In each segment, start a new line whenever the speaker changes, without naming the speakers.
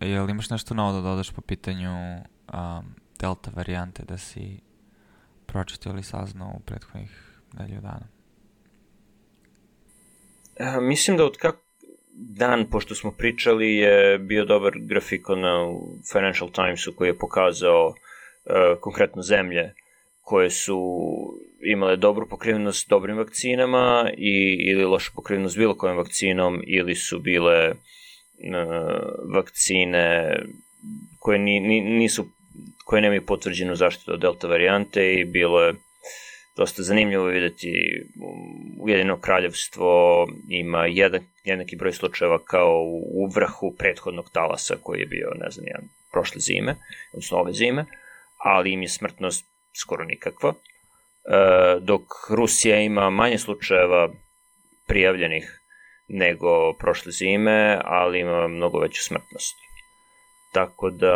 Jel imaš nešto novo da dodaš po pitanju um, delta varijante da si pročitao ili saznao u prethodnih nedelju dana?
A, mislim da od kako dan, pošto smo pričali, je bio dobar grafikon na Financial Timesu koji je pokazao uh, konkretno zemlje koje su imale dobru pokrivenost dobrim vakcinama i, ili lošu pokrivenost bilo kojom vakcinom ili su bile uh, vakcine koje ni, ni, nisu koje nemaju potvrđenu zaštitu od delta varijante i bilo je dosta zanimljivo videti Ujedino kraljevstvo ima jedan, jednaki broj slučajeva kao u vrhu prethodnog talasa koji je bio, ne znam, prošle zime, odnosno ove zime, ali im je smrtnost skoro nikakva. E, dok Rusija ima manje slučajeva prijavljenih nego prošle zime, ali ima mnogo veću smrtnost. Tako da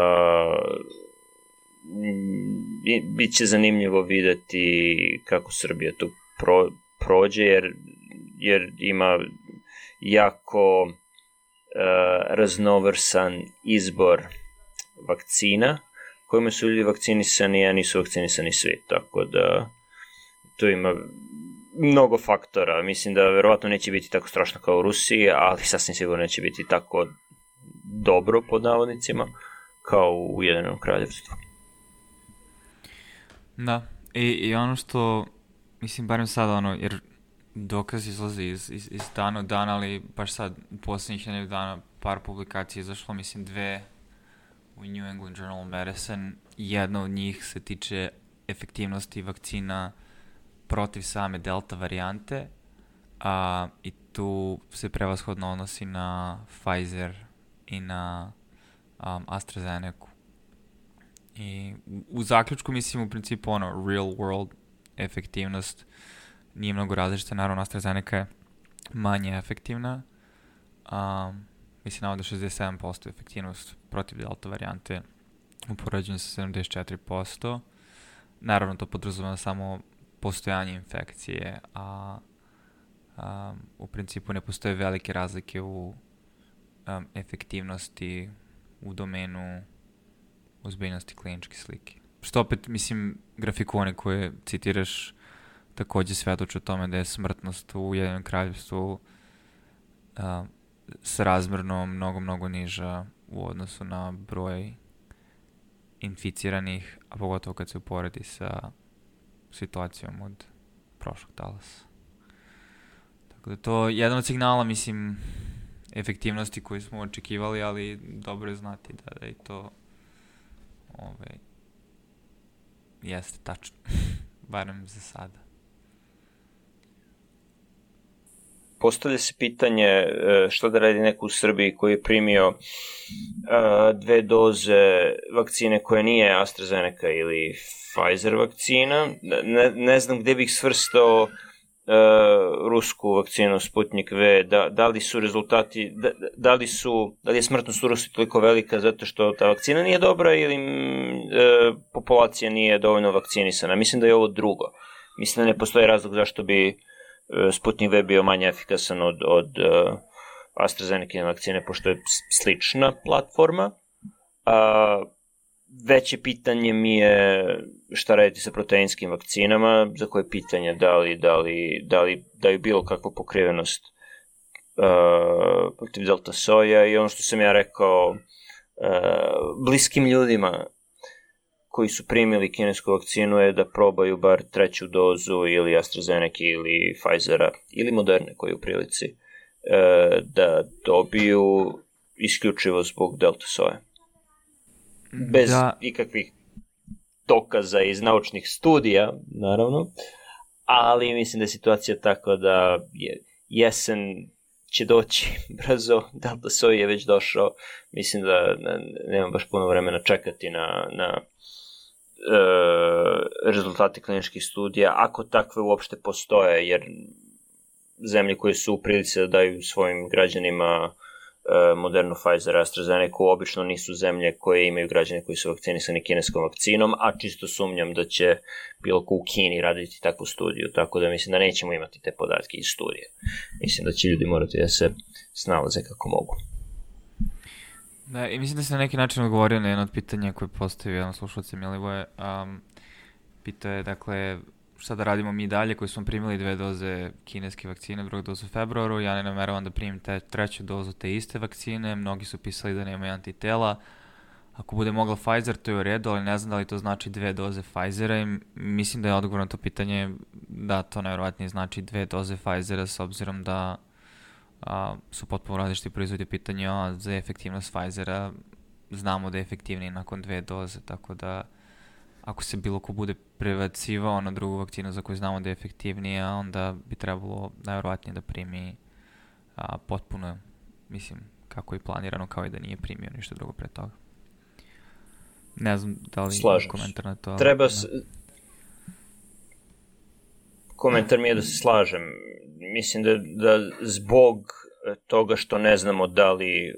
bit će zanimljivo videti kako Srbija tu pro, prođe, jer, jer ima jako uh, raznovrsan izbor vakcina, kojima su ljudi vakcinisani, a nisu vakcinisani svi, tako da tu ima mnogo faktora. Mislim da verovatno neće biti tako strašno kao u Rusiji, ali sasvim sigurno neće biti tako dobro pod navodnicima kao u Ujedinom kraljevstvu.
Da, I, i ono što, mislim, barem sad ono, jer dokaz izlazi iz, iz, iz dana u dan, ali baš sad poslednjih nedelju dana par publikacija izašlo, mislim, dve u New England Journal of Medicine. Jedna od njih se tiče efektivnosti vakcina protiv same delta varijante a, i tu se prevashodno odnosi na Pfizer i na um, AstraZeneca. I u, u zaključku mislim u principu ono real world efektivnost nije mnogo različita, naravno AstraZeneca je manje efektivna. Um, mislim navode 67% efektivnost protiv delta varijante u poređenju sa 74%. Naravno to podrazumeva samo postojanje infekcije, a um, u principu ne postoje velike razlike u um, efektivnosti u domenu ozbiljnosti kliničke slike. Što opet, mislim, grafikone koje citiraš takođe svedoče o tome da je smrtnost u Jedinom kraljevstvu uh, srazmerno mnogo, mnogo niža u odnosu na broj inficiranih, a pogotovo kad se uporedi sa situacijom od prošlog talasa. Tako da to je jedan od signala, mislim, efektivnosti koju smo očekivali, ali dobro je znati da, da je to ovaj, jeste tačno. Barem za sada.
Postavlja se pitanje e, šta da radi neko u Srbiji koji je primio dve doze vakcine koja nije AstraZeneca ili Pfizer vakcina. Ne, ne znam gde bih svrstao uh, rusku vakcinu Sputnik V, da, da li su rezultati, da, da li su, da li je smrtnost u Rusiji toliko velika zato što ta vakcina nije dobra ili uh, populacija nije dovoljno vakcinisana. Mislim da je ovo drugo. Mislim da ne postoji razlog zašto bi uh, Sputnik V bio manje efikasan od, od uh, AstraZeneca vakcine, pošto je slična platforma. Uh, veće pitanje mi je šta raditi sa proteinskim vakcinama, za koje pitanje da li, da li, da li daju bilo kakvu pokrivenost uh, protiv delta soja i ono što sam ja rekao uh, bliskim ljudima koji su primili kinesku vakcinu je da probaju bar treću dozu ili AstraZeneca ili Pfizera ili Moderne koji u prilici uh, da dobiju isključivo zbog delta soja bez da. ikakvih dokaza iz naučnih studija, naravno, ali mislim da je situacija tako da je jesen će doći brzo, Delta Soj je već došao, mislim da nema baš puno vremena čekati na, na e, rezultate kliničkih studija, ako takve uopšte postoje, jer zemlje koje su u prilici da daju svojim građanima E, Modernu Pfizer, AstraZeneca obično nisu zemlje koje imaju građane koji su vakcinisani kineskom vakcinom, a čisto sumnjam da će bilo ko u Kini raditi takvu studiju, tako da mislim da nećemo imati te podatke iz studije. Mislim da će ljudi morati da se snalaze kako mogu.
Da, i mislim da se na neki način odgovorio na jedno od pitanja koje postavio jedan slušalac Milivoje. Um, pitao je, dakle, šta da radimo mi dalje koji smo primili dve doze kineske vakcine, drugu dozu u februaru, ja ne nameravam da primim te, treću dozu te iste vakcine, mnogi su pisali da nemaju antitela, ako bude mogla Pfizer, to je u redu, ali ne znam da li to znači dve doze Pfizera i mislim da je odgovor na to pitanje da to najvjerovatnije znači dve doze Pfizera s obzirom da a, su potpuno različiti proizvodi pitanje a za efektivnost Pfizera znamo da je efektivniji nakon dve doze, tako da ako se bilo ko bude prevacivao na drugu vakcinu za koju znamo da je efektivnija, onda bi trebalo najvjerovatnije da primi a, potpuno, mislim, kako je planirano, kao i da nije primio ništa drugo pre toga. Ne znam da li
Slažem
komentar na to.
Treba se... Komentar mi je da se slažem. Mislim da, da zbog toga što ne znamo da li...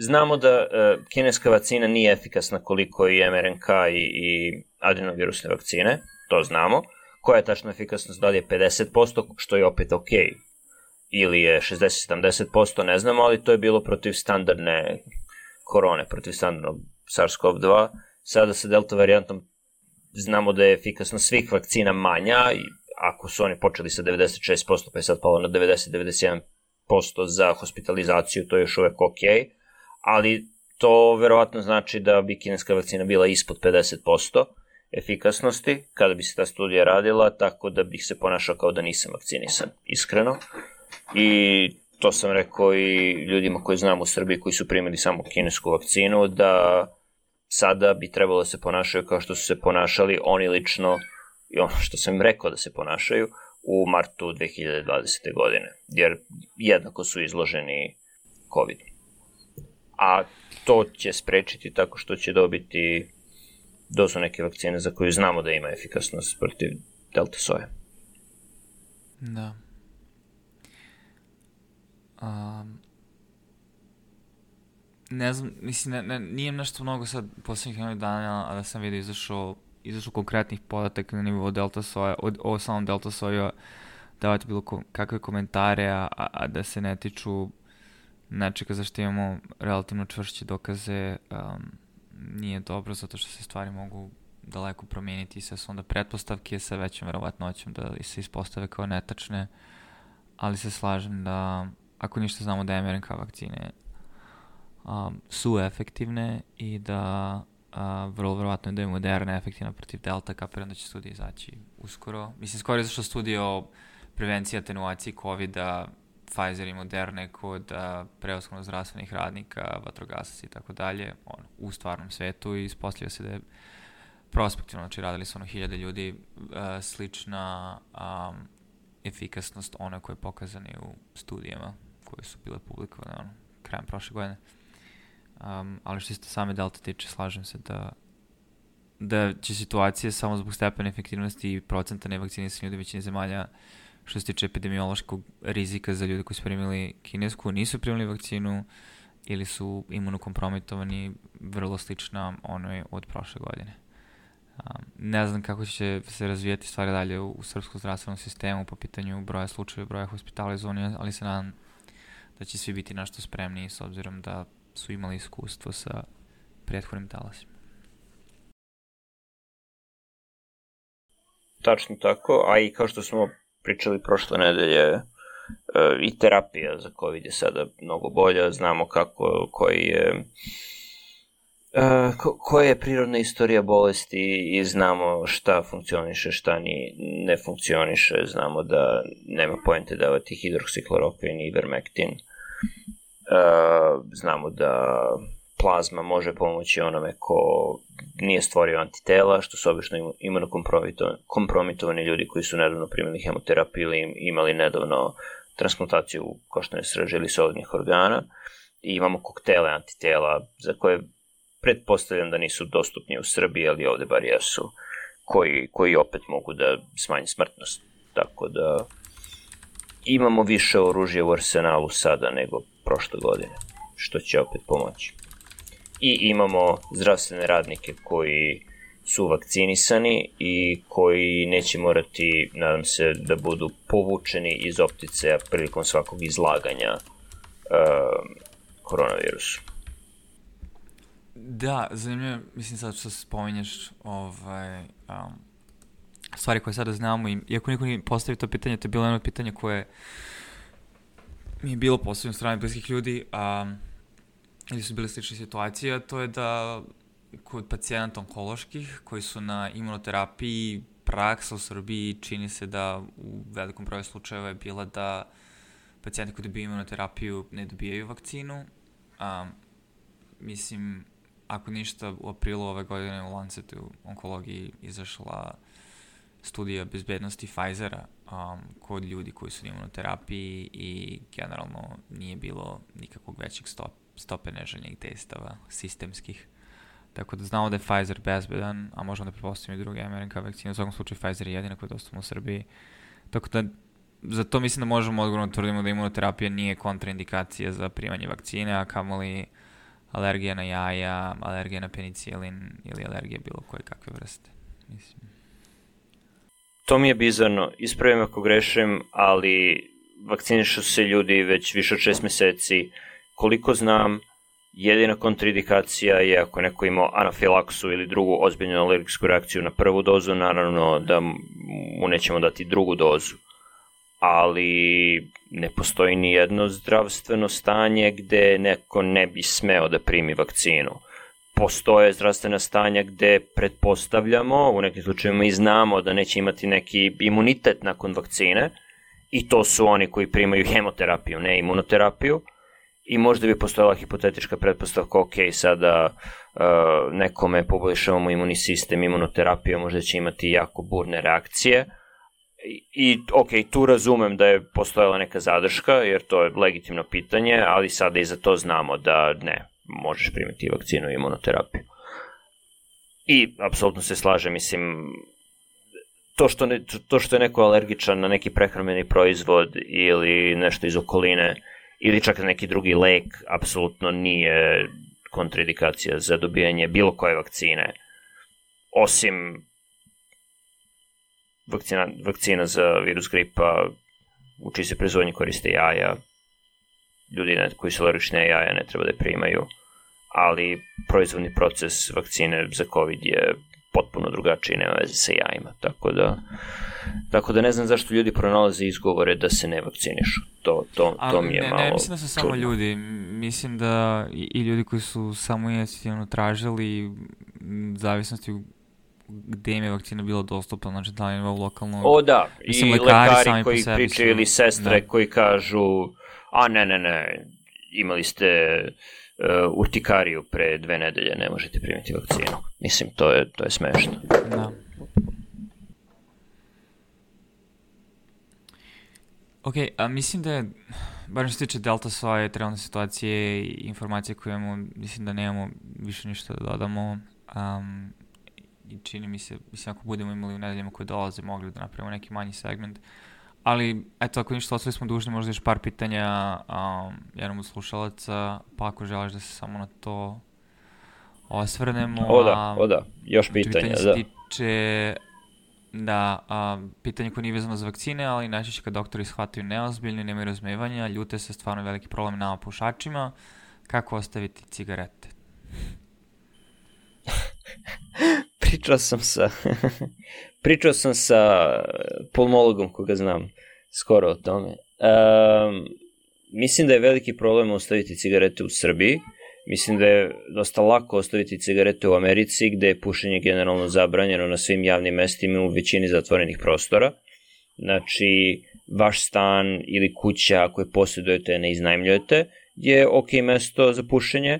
Znamo da uh, kineska vakcina nije efikasna koliko i mRNK i, i adenovirusne vakcine, to znamo. Koja je tačna efikasnost, da li je 50%, što je opet ok, ili je 60-70%, ne znamo, ali to je bilo protiv standardne korone, protiv standardnog SARS-CoV-2. Sada sa delta varijantom znamo da je efikasnost svih vakcina manja, i ako su oni počeli sa 96%, pa je sad palo na 90-91% za hospitalizaciju, to je još uvek ok, ali to verovatno znači da bi kineska vakcina bila ispod 50% efikasnosti kada bi se ta studija radila, tako da bih se ponašao kao da nisam vakcinisan, iskreno. I to sam rekao i ljudima koji znam u Srbiji koji su primili samo kinesku vakcinu, da sada bi trebalo da se ponašaju kao što su se ponašali oni lično i ono što sam im rekao da se ponašaju u martu 2020. godine, jer jednako su izloženi COVID. A to će sprečiti tako što će dobiti dozu neke vakcine za koju znamo da ima efikasnost protiv delta soja.
Da. Um, ne znam, mislim, ne, ne, nije nešto mnogo sad poslednjih jednog dana, a da sam vidio izašao, izašao konkretnih podataka na nivou delta soja, o, o samom delta soja, davati bilo ko, kakve komentare, a, a da se ne tiču nečega zašto imamo relativno čvršće dokaze, um, nije dobro zato što se stvari mogu daleko promijeniti i sve su onda pretpostavke sa većom verovatnoćom da se ispostave kao netačne, ali se slažem da ako ništa znamo da mRNK vakcine um, su efektivne i da uh, vrlo verovatno da je Moderna efektivna protiv Delta, kapiram da će studija izaći uskoro. Mislim, skoro je zašto studija o prevenciji atenuaciji COVID-a Pfizer i Moderne kod uh, preoskovno zdravstvenih radnika, vatrogasaca i tako dalje, on, u stvarnom svetu i ispostavlja se da je prospektivno, znači radili su ono hiljade ljudi, uh, slična um, efikasnost one koje je pokazane u studijama koje su bile publikovane ono, krajem prošle godine. Um, ali što se same delta tiče, slažem se da da će situacija samo zbog stepene efektivnosti i procenta nevakcinisanja ljudi većine zemalja što se tiče epidemiološkog rizika za ljude koji su primili kinesku, nisu primili vakcinu ili su imunokompromitovani vrlo slična onoj od prošle godine. Um, ne znam kako će se razvijati stvari dalje u, u srpskom zdravstvenom sistemu po pitanju broja slučajeva, broja hospitalizovanja, ali se nadam da će svi biti našto spremni s obzirom da su imali iskustvo sa prethodnim talasima.
Tačno tako, a i kao što smo pričali prošle nedelje, e, i terapija za COVID je sada mnogo bolja, znamo kako, koji je Uh, ko, koja je prirodna istorija bolesti i znamo šta funkcioniše, šta ni, ne funkcioniše, znamo da nema pojente davati hidroksikloroquin i ivermectin. Uh, znamo da plazma može pomoći onome ko nije stvorio antitela, što su obično imunokompromitovani ljudi koji su nedavno primili hemoterapiju ili imali nedavno transplantaciju koštane srže ili solidnih organa. I imamo koktele antitela za koje pretpostavljam da nisu dostupni u Srbiji, ali ovde bar jesu, koji, koji opet mogu da smanje smrtnost. Tako da imamo više oružja u arsenalu sada nego prošle godine, što će opet pomoći. I imamo zdravstvene radnike koji su vakcinisani i koji neće morati, nadam se, da budu povučeni iz optice prilikom svakog izlaganja uh, koronavirusu.
Da, zanimljivo, mislim sad što spominješ ovaj, um, stvari koje sada znamo i iako niko nije postavio to pitanje, to je bilo jedno pitanje koje mi je bilo postavljeno strane bliskih ljudi, a, ili su bile slične situacije, to je da kod pacijenata onkoloških koji su na imunoterapiji praksa u Srbiji čini se da u velikom broju slučajeva je bila da pacijenti koji dobiju imunoterapiju ne dobijaju vakcinu. A, mislim, ako ništa, u aprilu ove godine u Lancetu onkologiji izašla studija bezbednosti Pfizera um, kod ljudi koji su na imunoterapiji i generalno nije bilo nikakvog većeg stop, stope neželjenih testava sistemskih. Tako da znamo da je Pfizer bezbedan, a možemo da prepostavimo i druge mRNK vakcine. U svakom slučaju Pfizer je jedina koja je dostupna u Srbiji. Tako da za to mislim da možemo odgovorno da tvrdimo da imunoterapija nije kontraindikacija za primanje vakcine, a kamoli alergija na jaja, alergija na penicilin ili alergija bilo koje kakve vrste. Mislim.
To mi je bizarno, ispravim ako grešim, ali vakcinišu se ljudi već više od šest meseci. Koliko znam, jedina kontraindikacija je ako neko imao anafilaksu ili drugu ozbiljnu alergijsku reakciju na prvu dozu, naravno da mu nećemo dati drugu dozu ali ne postoji ni jedno zdravstveno stanje gde neko ne bi smeo da primi vakcinu. Postoje zdravstvena stanja gde pretpostavljamo, u nekim slučajima i znamo da neće imati neki imunitet nakon vakcine i to su oni koji primaju hemoterapiju, ne imunoterapiju i možda bi postojala hipotetička pretpostavka, ok, sada uh, nekome poboljšavamo imunni sistem, imunoterapija možda će imati jako burne reakcije, I, ok, tu razumem da je postojala neka zadrška, jer to je legitimno pitanje, ali sada i za to znamo da ne, možeš primiti vakcinu i imunoterapiju. I, apsolutno se slaže, mislim, to što, ne, to što je neko alergičan na neki prehrambeni proizvod ili nešto iz okoline, ili čak neki drugi lek, apsolutno nije kontraindikacija za dobijanje bilo koje vakcine, osim vakcina, vakcina za virus gripa, u čiji se proizvodnji koriste jaja, ljudi ne, koji su alergični jaja ne treba da je primaju, ali proizvodni proces vakcine za COVID je potpuno drugačiji, nema veze sa jajima, tako da tako da ne znam zašto ljudi pronalaze izgovore da se ne vakcinišu. To, to,
A,
to mi je
ne,
malo
Ne, mislim da su samo ljudi. Mislim da i, i ljudi koji su samo inicijativno tražili zavisnosti gde im je vakcina bila dostupna, znači da li je lokalno...
O da,
Mislim,
i
lekari
lekari, koji
sebi
pričaju ili sestre
da.
koji kažu a ne, ne, ne, imali ste uh, urtikariju pre dve nedelje, ne možete primiti vakcinu. Mislim, to je, to je smešno.
Da. Ok, a mislim da je, barem što se tiče Delta svoje trenutne situacije i informacije koje imamo, mislim da nemamo više ništa da dodamo. Um, I čini mi se, mislim ako budemo imali u nedeljama koje dolaze, mogli da napravimo neki manji segment. Ali, eto, ako ništa, ostali smo dužni možda još par pitanja um, jednom od slušalaca, pa ako želiš da se samo na to osvrnemo.
O da, o da, još pitanja,
se
da.
tiče da, a, pitanje koje nije vezano za vakcine, ali najčešće kad doktori shvataju neozbiljno nemaju razumevanja, ljute se stvarno veliki problem nama pušačima, kako ostaviti cigarete?
Pričao sam sa pričao sam sa pulmologom koga znam skoro o tome. Um, mislim da je veliki problem ostaviti cigarete u Srbiji. Mislim da je dosta lako ostaviti cigarete u Americi gde je pušenje generalno zabranjeno na svim javnim mestima u većini zatvorenih prostora. Znači, vaš stan ili kuća ako je posjedujete ne iznajmljujete je ok mesto za pušenje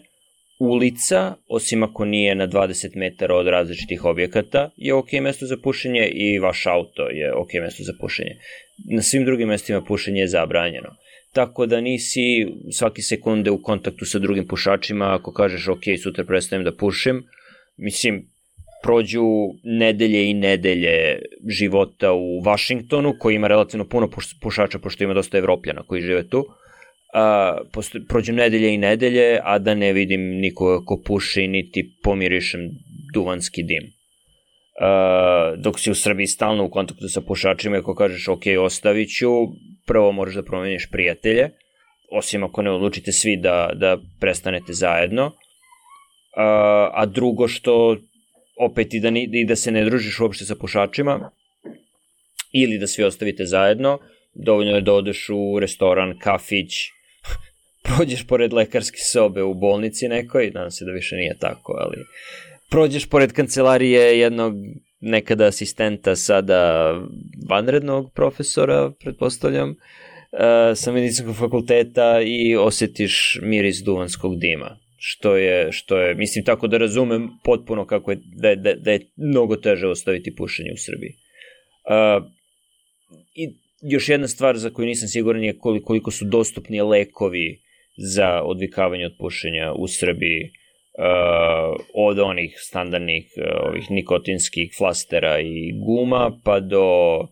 ulica, osim ako nije na 20 metara od različitih objekata, je ok mesto za pušenje i vaš auto je ok mesto za pušenje. Na svim drugim mestima pušenje je zabranjeno. Tako da nisi svaki sekunde u kontaktu sa drugim pušačima, ako kažeš ok, sutra prestajem da pušim, mislim, prođu nedelje i nedelje života u Vašingtonu, koji ima relativno puno puš- pušača, pošto ima dosta evropljana koji žive tu, a, prođu nedelje i nedelje, a da ne vidim nikoga ko puši, niti pomirišem duvanski dim. A, dok si u Srbiji stalno u kontaktu sa pušačima, ako kažeš ok, ostavit ću, prvo moraš da promeniš prijatelje, osim ako ne odlučite svi da, da prestanete zajedno, a, a drugo što opet i da, ni, i da se ne družiš uopšte sa pušačima ili da svi ostavite zajedno, dovoljno je da odeš u restoran, kafić, prođeš pored lekarske sobe u bolnici nekoj, nadam se da više nije tako, ali prođeš pored kancelarije jednog nekada asistenta, sada vanrednog profesora, pretpostavljam, uh, sa medicinskog fakulteta i osetiš miris duvanskog dima. Što je, što je, mislim tako da razumem potpuno kako je, da je, da, da je mnogo teže ostaviti pušenje u Srbiji. Uh, I još jedna stvar za koju nisam siguran je koliko su dostupni lekovi za odvikavanje od pušenja u Srbiji uh, od onih standardnih uh, ovih nikotinskih flastera i guma pa do uh,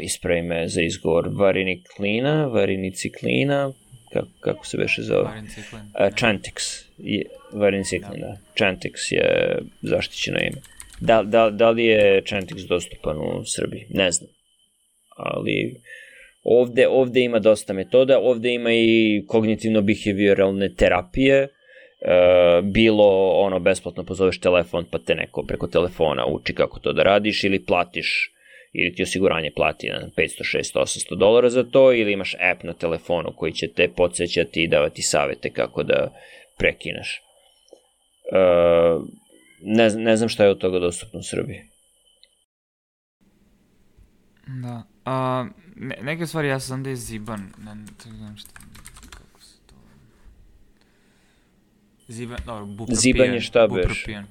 ispravi me za izgovor variniklina, variniciklina kako, kako se veše zove? Uh, Chantix. Je, variniciklin, da. Chantix je zaštićeno ime. Da, da, da li je Chantix dostupan u Srbiji? Ne znam. Ali Ovde, ovde ima dosta metoda, ovde ima i kognitivno-behavioralne terapije, e, bilo ono besplatno pozoveš telefon pa te neko preko telefona uči kako to da radiš ili platiš ili ti osiguranje plati na 500, 600, 800 dolara za to ili imaš app na telefonu koji će te podsjećati i davati savete kako da prekineš. E, ne, ne znam šta je od toga dostupno u Srbiji.
Da. A, ne, neke stvari ja sam da je ziban. Ne, ne znam šta, kako se to... Ziban, dobro, bupropijan.
Ziban je šta beš? Bupropijan.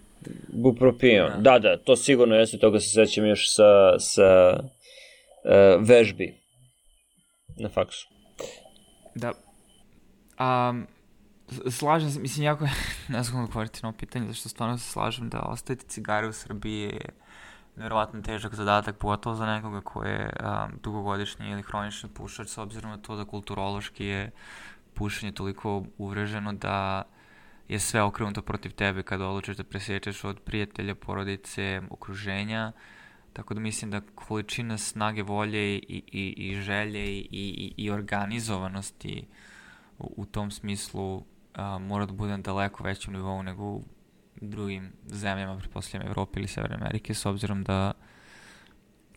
Bupropijan, da. da, da, to sigurno jeste, toga se sećam još sa, sa uh, vežbi na faksu.
Da. Um, slažem se, mislim, jako, ne znam kako odgovoriti na ovo pitanje, zašto stvarno se slažem da ostaviti cigare u Srbiji je nevjerovatno težak zadatak, pogotovo za nekoga ko je um, dugogodišnji ili hronični pušač, s obzirom na to da kulturološki je pušenje toliko uvreženo da je sve okrenuto protiv tebe kada odlučiš da presječeš od prijatelja, porodice, okruženja. Tako da mislim da količina snage volje i, i, i želje i, i, i organizovanosti u, u tom smislu a, mora da bude na daleko većem nivou nego u drugim zemljama, pretpostavljam Evrope ili Severne Amerike, s obzirom da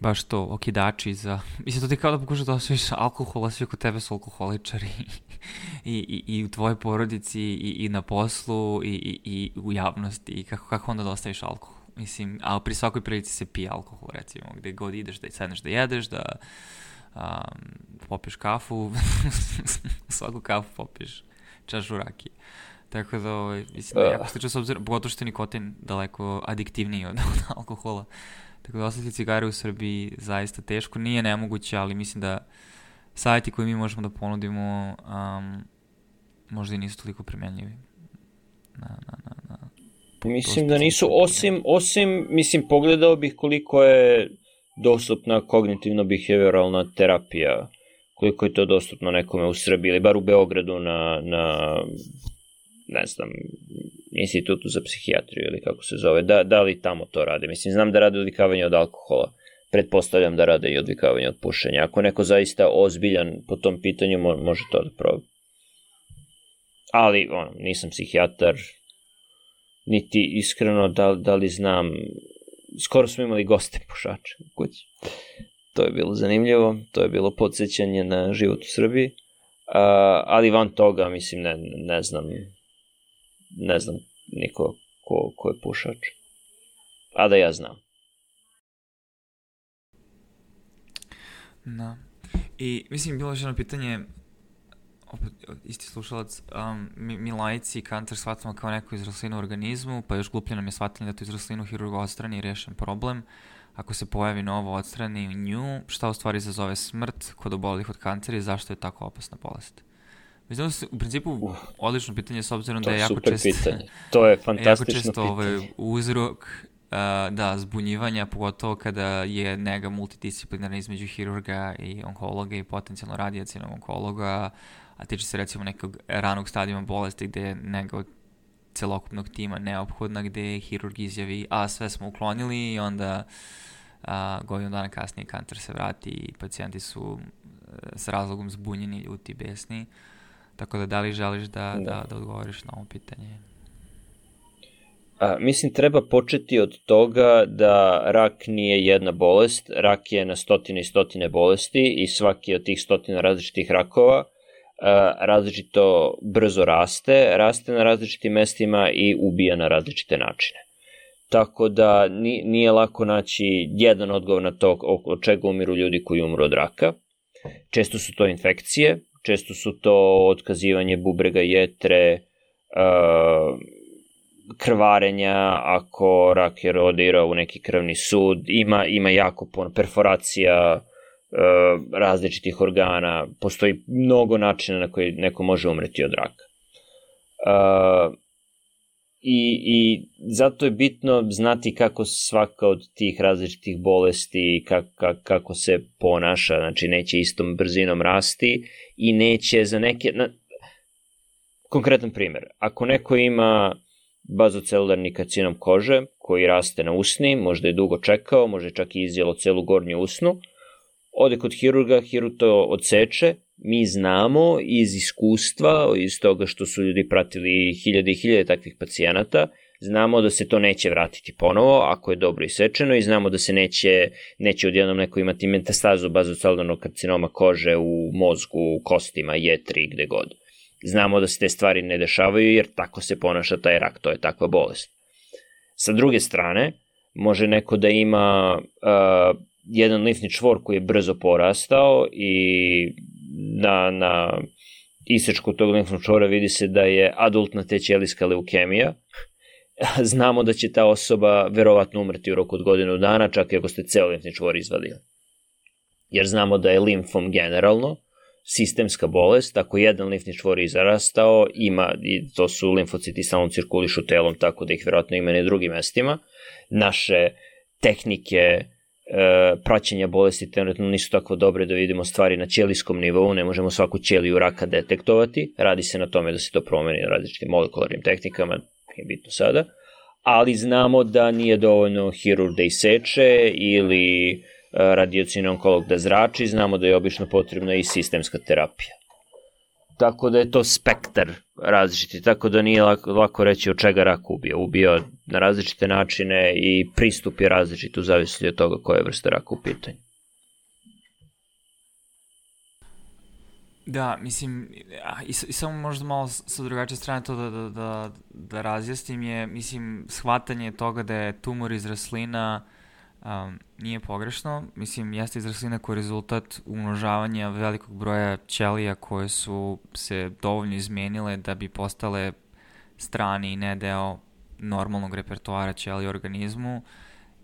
baš to, okidači za... Mislim, to ti kao da pokušaš da osvojiš alkohola, svi kod tebe su alkoholičari i, i, i u tvojoj porodici i, i na poslu i, i, i u javnosti i kako, kako onda da ostaviš alkohol. Mislim, a pri svakoj prilici se pije alkohol, recimo, gde god ideš da sedneš da jedeš, da um, popiješ kafu, svaku kafu popiješ čašu rakije. Tako da, ovaj, mislim da je jako slično s obzirom, pogotovo što je nikotin daleko adiktivniji od, od alkohola. Tako da ostaviti cigare u Srbiji zaista teško. Nije nemoguće, ali mislim da sajti koje mi možemo da ponudimo um, možda i nisu toliko primenljivi. Na, na, na, na,
mislim da nisu, osim, osim, mislim, pogledao bih koliko je dostupna kognitivno-behavioralna terapija, koliko je to dostupno nekome u Srbiji, ili bar u Beogradu na, na ne znam, institutu za psihijatriju ili kako se zove, da, da li tamo to rade. Mislim, znam da rade odvikavanje od alkohola, pretpostavljam da rade i odvikavanje od pušenja. Ako neko zaista ozbiljan po tom pitanju, mo može to da proba. Ali, ono, nisam psihijatar, niti iskreno da, da li znam, skoro smo imali goste pušače u kući. To je bilo zanimljivo, to je bilo podsjećanje na život u Srbiji. Uh, ali van toga, mislim, ne, ne znam, ne znam niko ko, ko je pušač. A da ja znam.
Da. I mislim, bilo je jedno pitanje, opet isti slušalac, um, mi, mi lajci kancer shvatamo kao neku izraslinu u organizmu, pa još gluplje nam je shvatanje da tu izraslinu hirurg odstrani i rešen problem. Ako se pojavi novo odstrani nju, šta u stvari izazove smrt kod obolih od kancera i zašto je tako opasna bolest? Mislim da se, u principu uh, odlično pitanje s obzirom da je jako često...
pitanje. To je fantastično
jako često ovaj, pitanje. Ovaj, uzrok uh, da, zbunjivanja, pogotovo kada je nega multidisciplinarna između hirurga i onkologa i potencijalno radijacijalnog onkologa, a tiče se recimo nekog ranog stadijuma bolesti gde je nega od celokupnog tima neophodna, gde hirurg izjavi, a sve smo uklonili i onda a, godinu dana kasnije kancer se vrati i pacijenti su s razlogom zbunjeni, ljuti, besni. Tako da da li želiš da, da. da, da odgovoriš na ovo pitanje?
A, mislim, treba početi od toga da rak nije jedna bolest, rak je na stotine i stotine bolesti i svaki od tih stotina različitih rakova a, različito brzo raste, raste na različitim mestima i ubija na različite načine. Tako da nije lako naći jedan odgovor na to od čega umiru ljudi koji umru od raka. Često su to infekcije, često su to otkazivanje bubrega jetre, uh, krvarenja, ako rak je rodira u neki krvni sud, ima, ima jako puno perforacija različitih organa, postoji mnogo načina na koji neko može umreti od raka. Uh, I, I zato je bitno znati kako svaka od tih različitih bolesti, kako, kako se ponaša, znači neće istom brzinom rasti i neće za neke... Na, konkretan primer, ako neko ima bazocelularni karcinom kože koji raste na usni, možda je dugo čekao, možda je čak i izjelo celu gornju usnu, ode kod hirurga, hirurg to odseče, mi znamo iz iskustva, iz toga što su ljudi pratili hiljade i hiljade takvih pacijenata, znamo da se to neće vratiti ponovo ako je dobro isečeno i znamo da se neće, neće odjednom neko imati metastazu bazocelularnog karcinoma kože u mozgu, u kostima, jetri, gde god. Znamo da se te stvari ne dešavaju jer tako se ponaša taj rak, to je takva bolest. Sa druge strane, može neko da ima uh, jedan limfni čvor koji je brzo porastao i na, na isečku tog limfnog čvora vidi se da je adultna tećelijska leukemija. Znamo da će ta osoba verovatno umreti u roku od godinu dana, čak i ako ste ceo limfni čvor izvadili. Jer znamo da je limfom generalno sistemska bolest, ako jedan limfni čvor izrastao, ima, i to su limfociti samo cirkulišu telom, tako da ih verovatno ima na drugim mestima, naše tehnike e, praćenja bolesti trenutno nisu tako dobre da vidimo stvari na ćelijskom nivou, ne možemo svaku ćeliju raka detektovati, radi se na tome da se to promeni različitim molekularnim tehnikama, je bitno sada, ali znamo da nije dovoljno hirurg da iseče ili e, radiocini onkolog da zrači, znamo da je obično potrebna i sistemska terapija. Tako da je to spektar različiti, tako da nije lako, lako reći od čega rak ubija. Ubija na različite načine i pristup je različit u zavisnosti od toga koje vrste raka u pitanju.
Da, mislim, i, i samo možda malo sa drugačije strane to da, da, da, da razjasnim je, mislim, shvatanje toga da je tumor iz raslina um, nije pogrešno. Mislim, jeste izraslina koji je rezultat umnožavanja velikog broja ćelija koje su se dovoljno izmenile da bi postale strani i ne deo normalnog repertoara ćelija organizmu.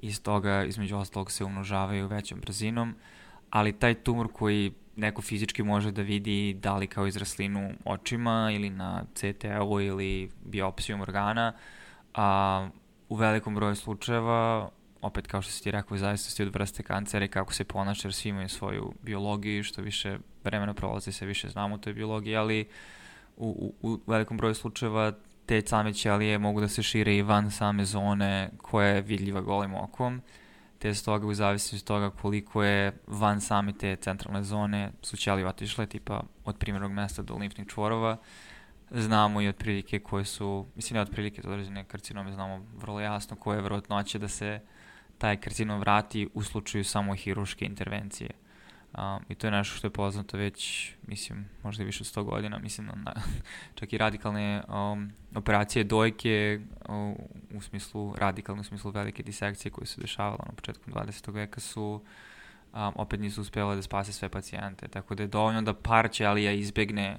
I toga između ostalog se umnožavaju većom brzinom, ali taj tumor koji neko fizički može da vidi da li kao izraslinu očima ili na CT-u ili biopsijom organa, a, u velikom broju slučajeva opet kao što si ti rekao, zavisnosti od vrste kancera i kako se ponaša, jer svi imaju svoju biologiju, što više vremena prolazi, se više znamo o toj biologiji, ali u, u, u velikom broju slučajeva te same ćelije mogu da se šire i van same zone koja je vidljiva golim okom, te stoga u zavisnosti od toga koliko je van same te centralne zone su ćelije otišle, tipa od primjernog mesta do limfnih čvorova, znamo i otprilike koje su, mislim ne otprilike, to određene karcinome znamo vrlo jasno koje je verovatnoće da se taj karcinom vrati u slučaju samo hiruške intervencije. Um, I to je nešto što je poznato već, mislim, možda i više od 100 godina, mislim, na, čak i radikalne um, operacije dojke u, u smislu, radikalno u smislu velike disekcije koje su dešavale na početku 20. veka su um, opet nisu uspjela da spase sve pacijente. Tako da je dovoljno da par ćelija izbegne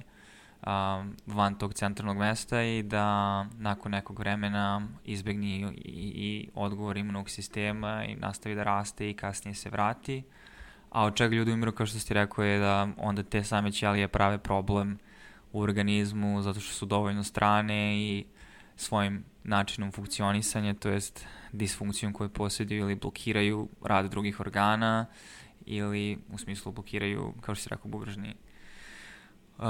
um, van tog centralnog mesta i da nakon nekog vremena izbegni i, i odgovor imunog sistema i nastavi da raste i kasnije se vrati. A od čega ljudi umiru, kao što ste rekao, je da onda te same ćelije prave problem u organizmu zato što su dovoljno strane i svojim načinom funkcionisanja, to jest disfunkcijom koju posjeduju ili blokiraju rad drugih organa ili u smislu blokiraju, kao što se rekao, bubrežni uh,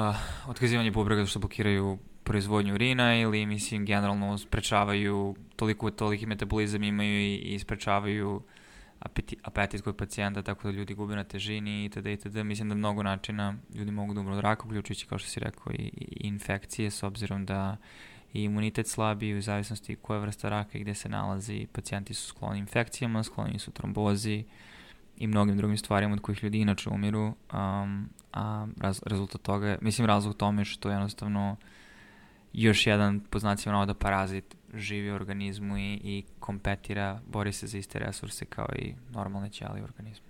otkazivanje bubrega što blokiraju proizvodnju urina ili mislim generalno sprečavaju toliko toliki metabolizam imaju i, i sprečavaju apetit, kod pacijenta tako da ljudi gube na težini itd. itd. Mislim da mnogo načina ljudi mogu da umru od raka, uključujući kao što si rekao i, i infekcije s obzirom da i imunitet slabiji u zavisnosti koja vrsta raka i gde se nalazi. Pacijenti su skloni infekcijama, skloni su trombozi i mnogim drugim stvarima od kojih ljudi inače umiru. Um, a raz, rezultat toga je, mislim razlog tome što jednostavno još jedan, po znacima navoda, parazit živi u organizmu i, i kompetira, bori se za iste resurse kao i normalne ćeli u organizmu.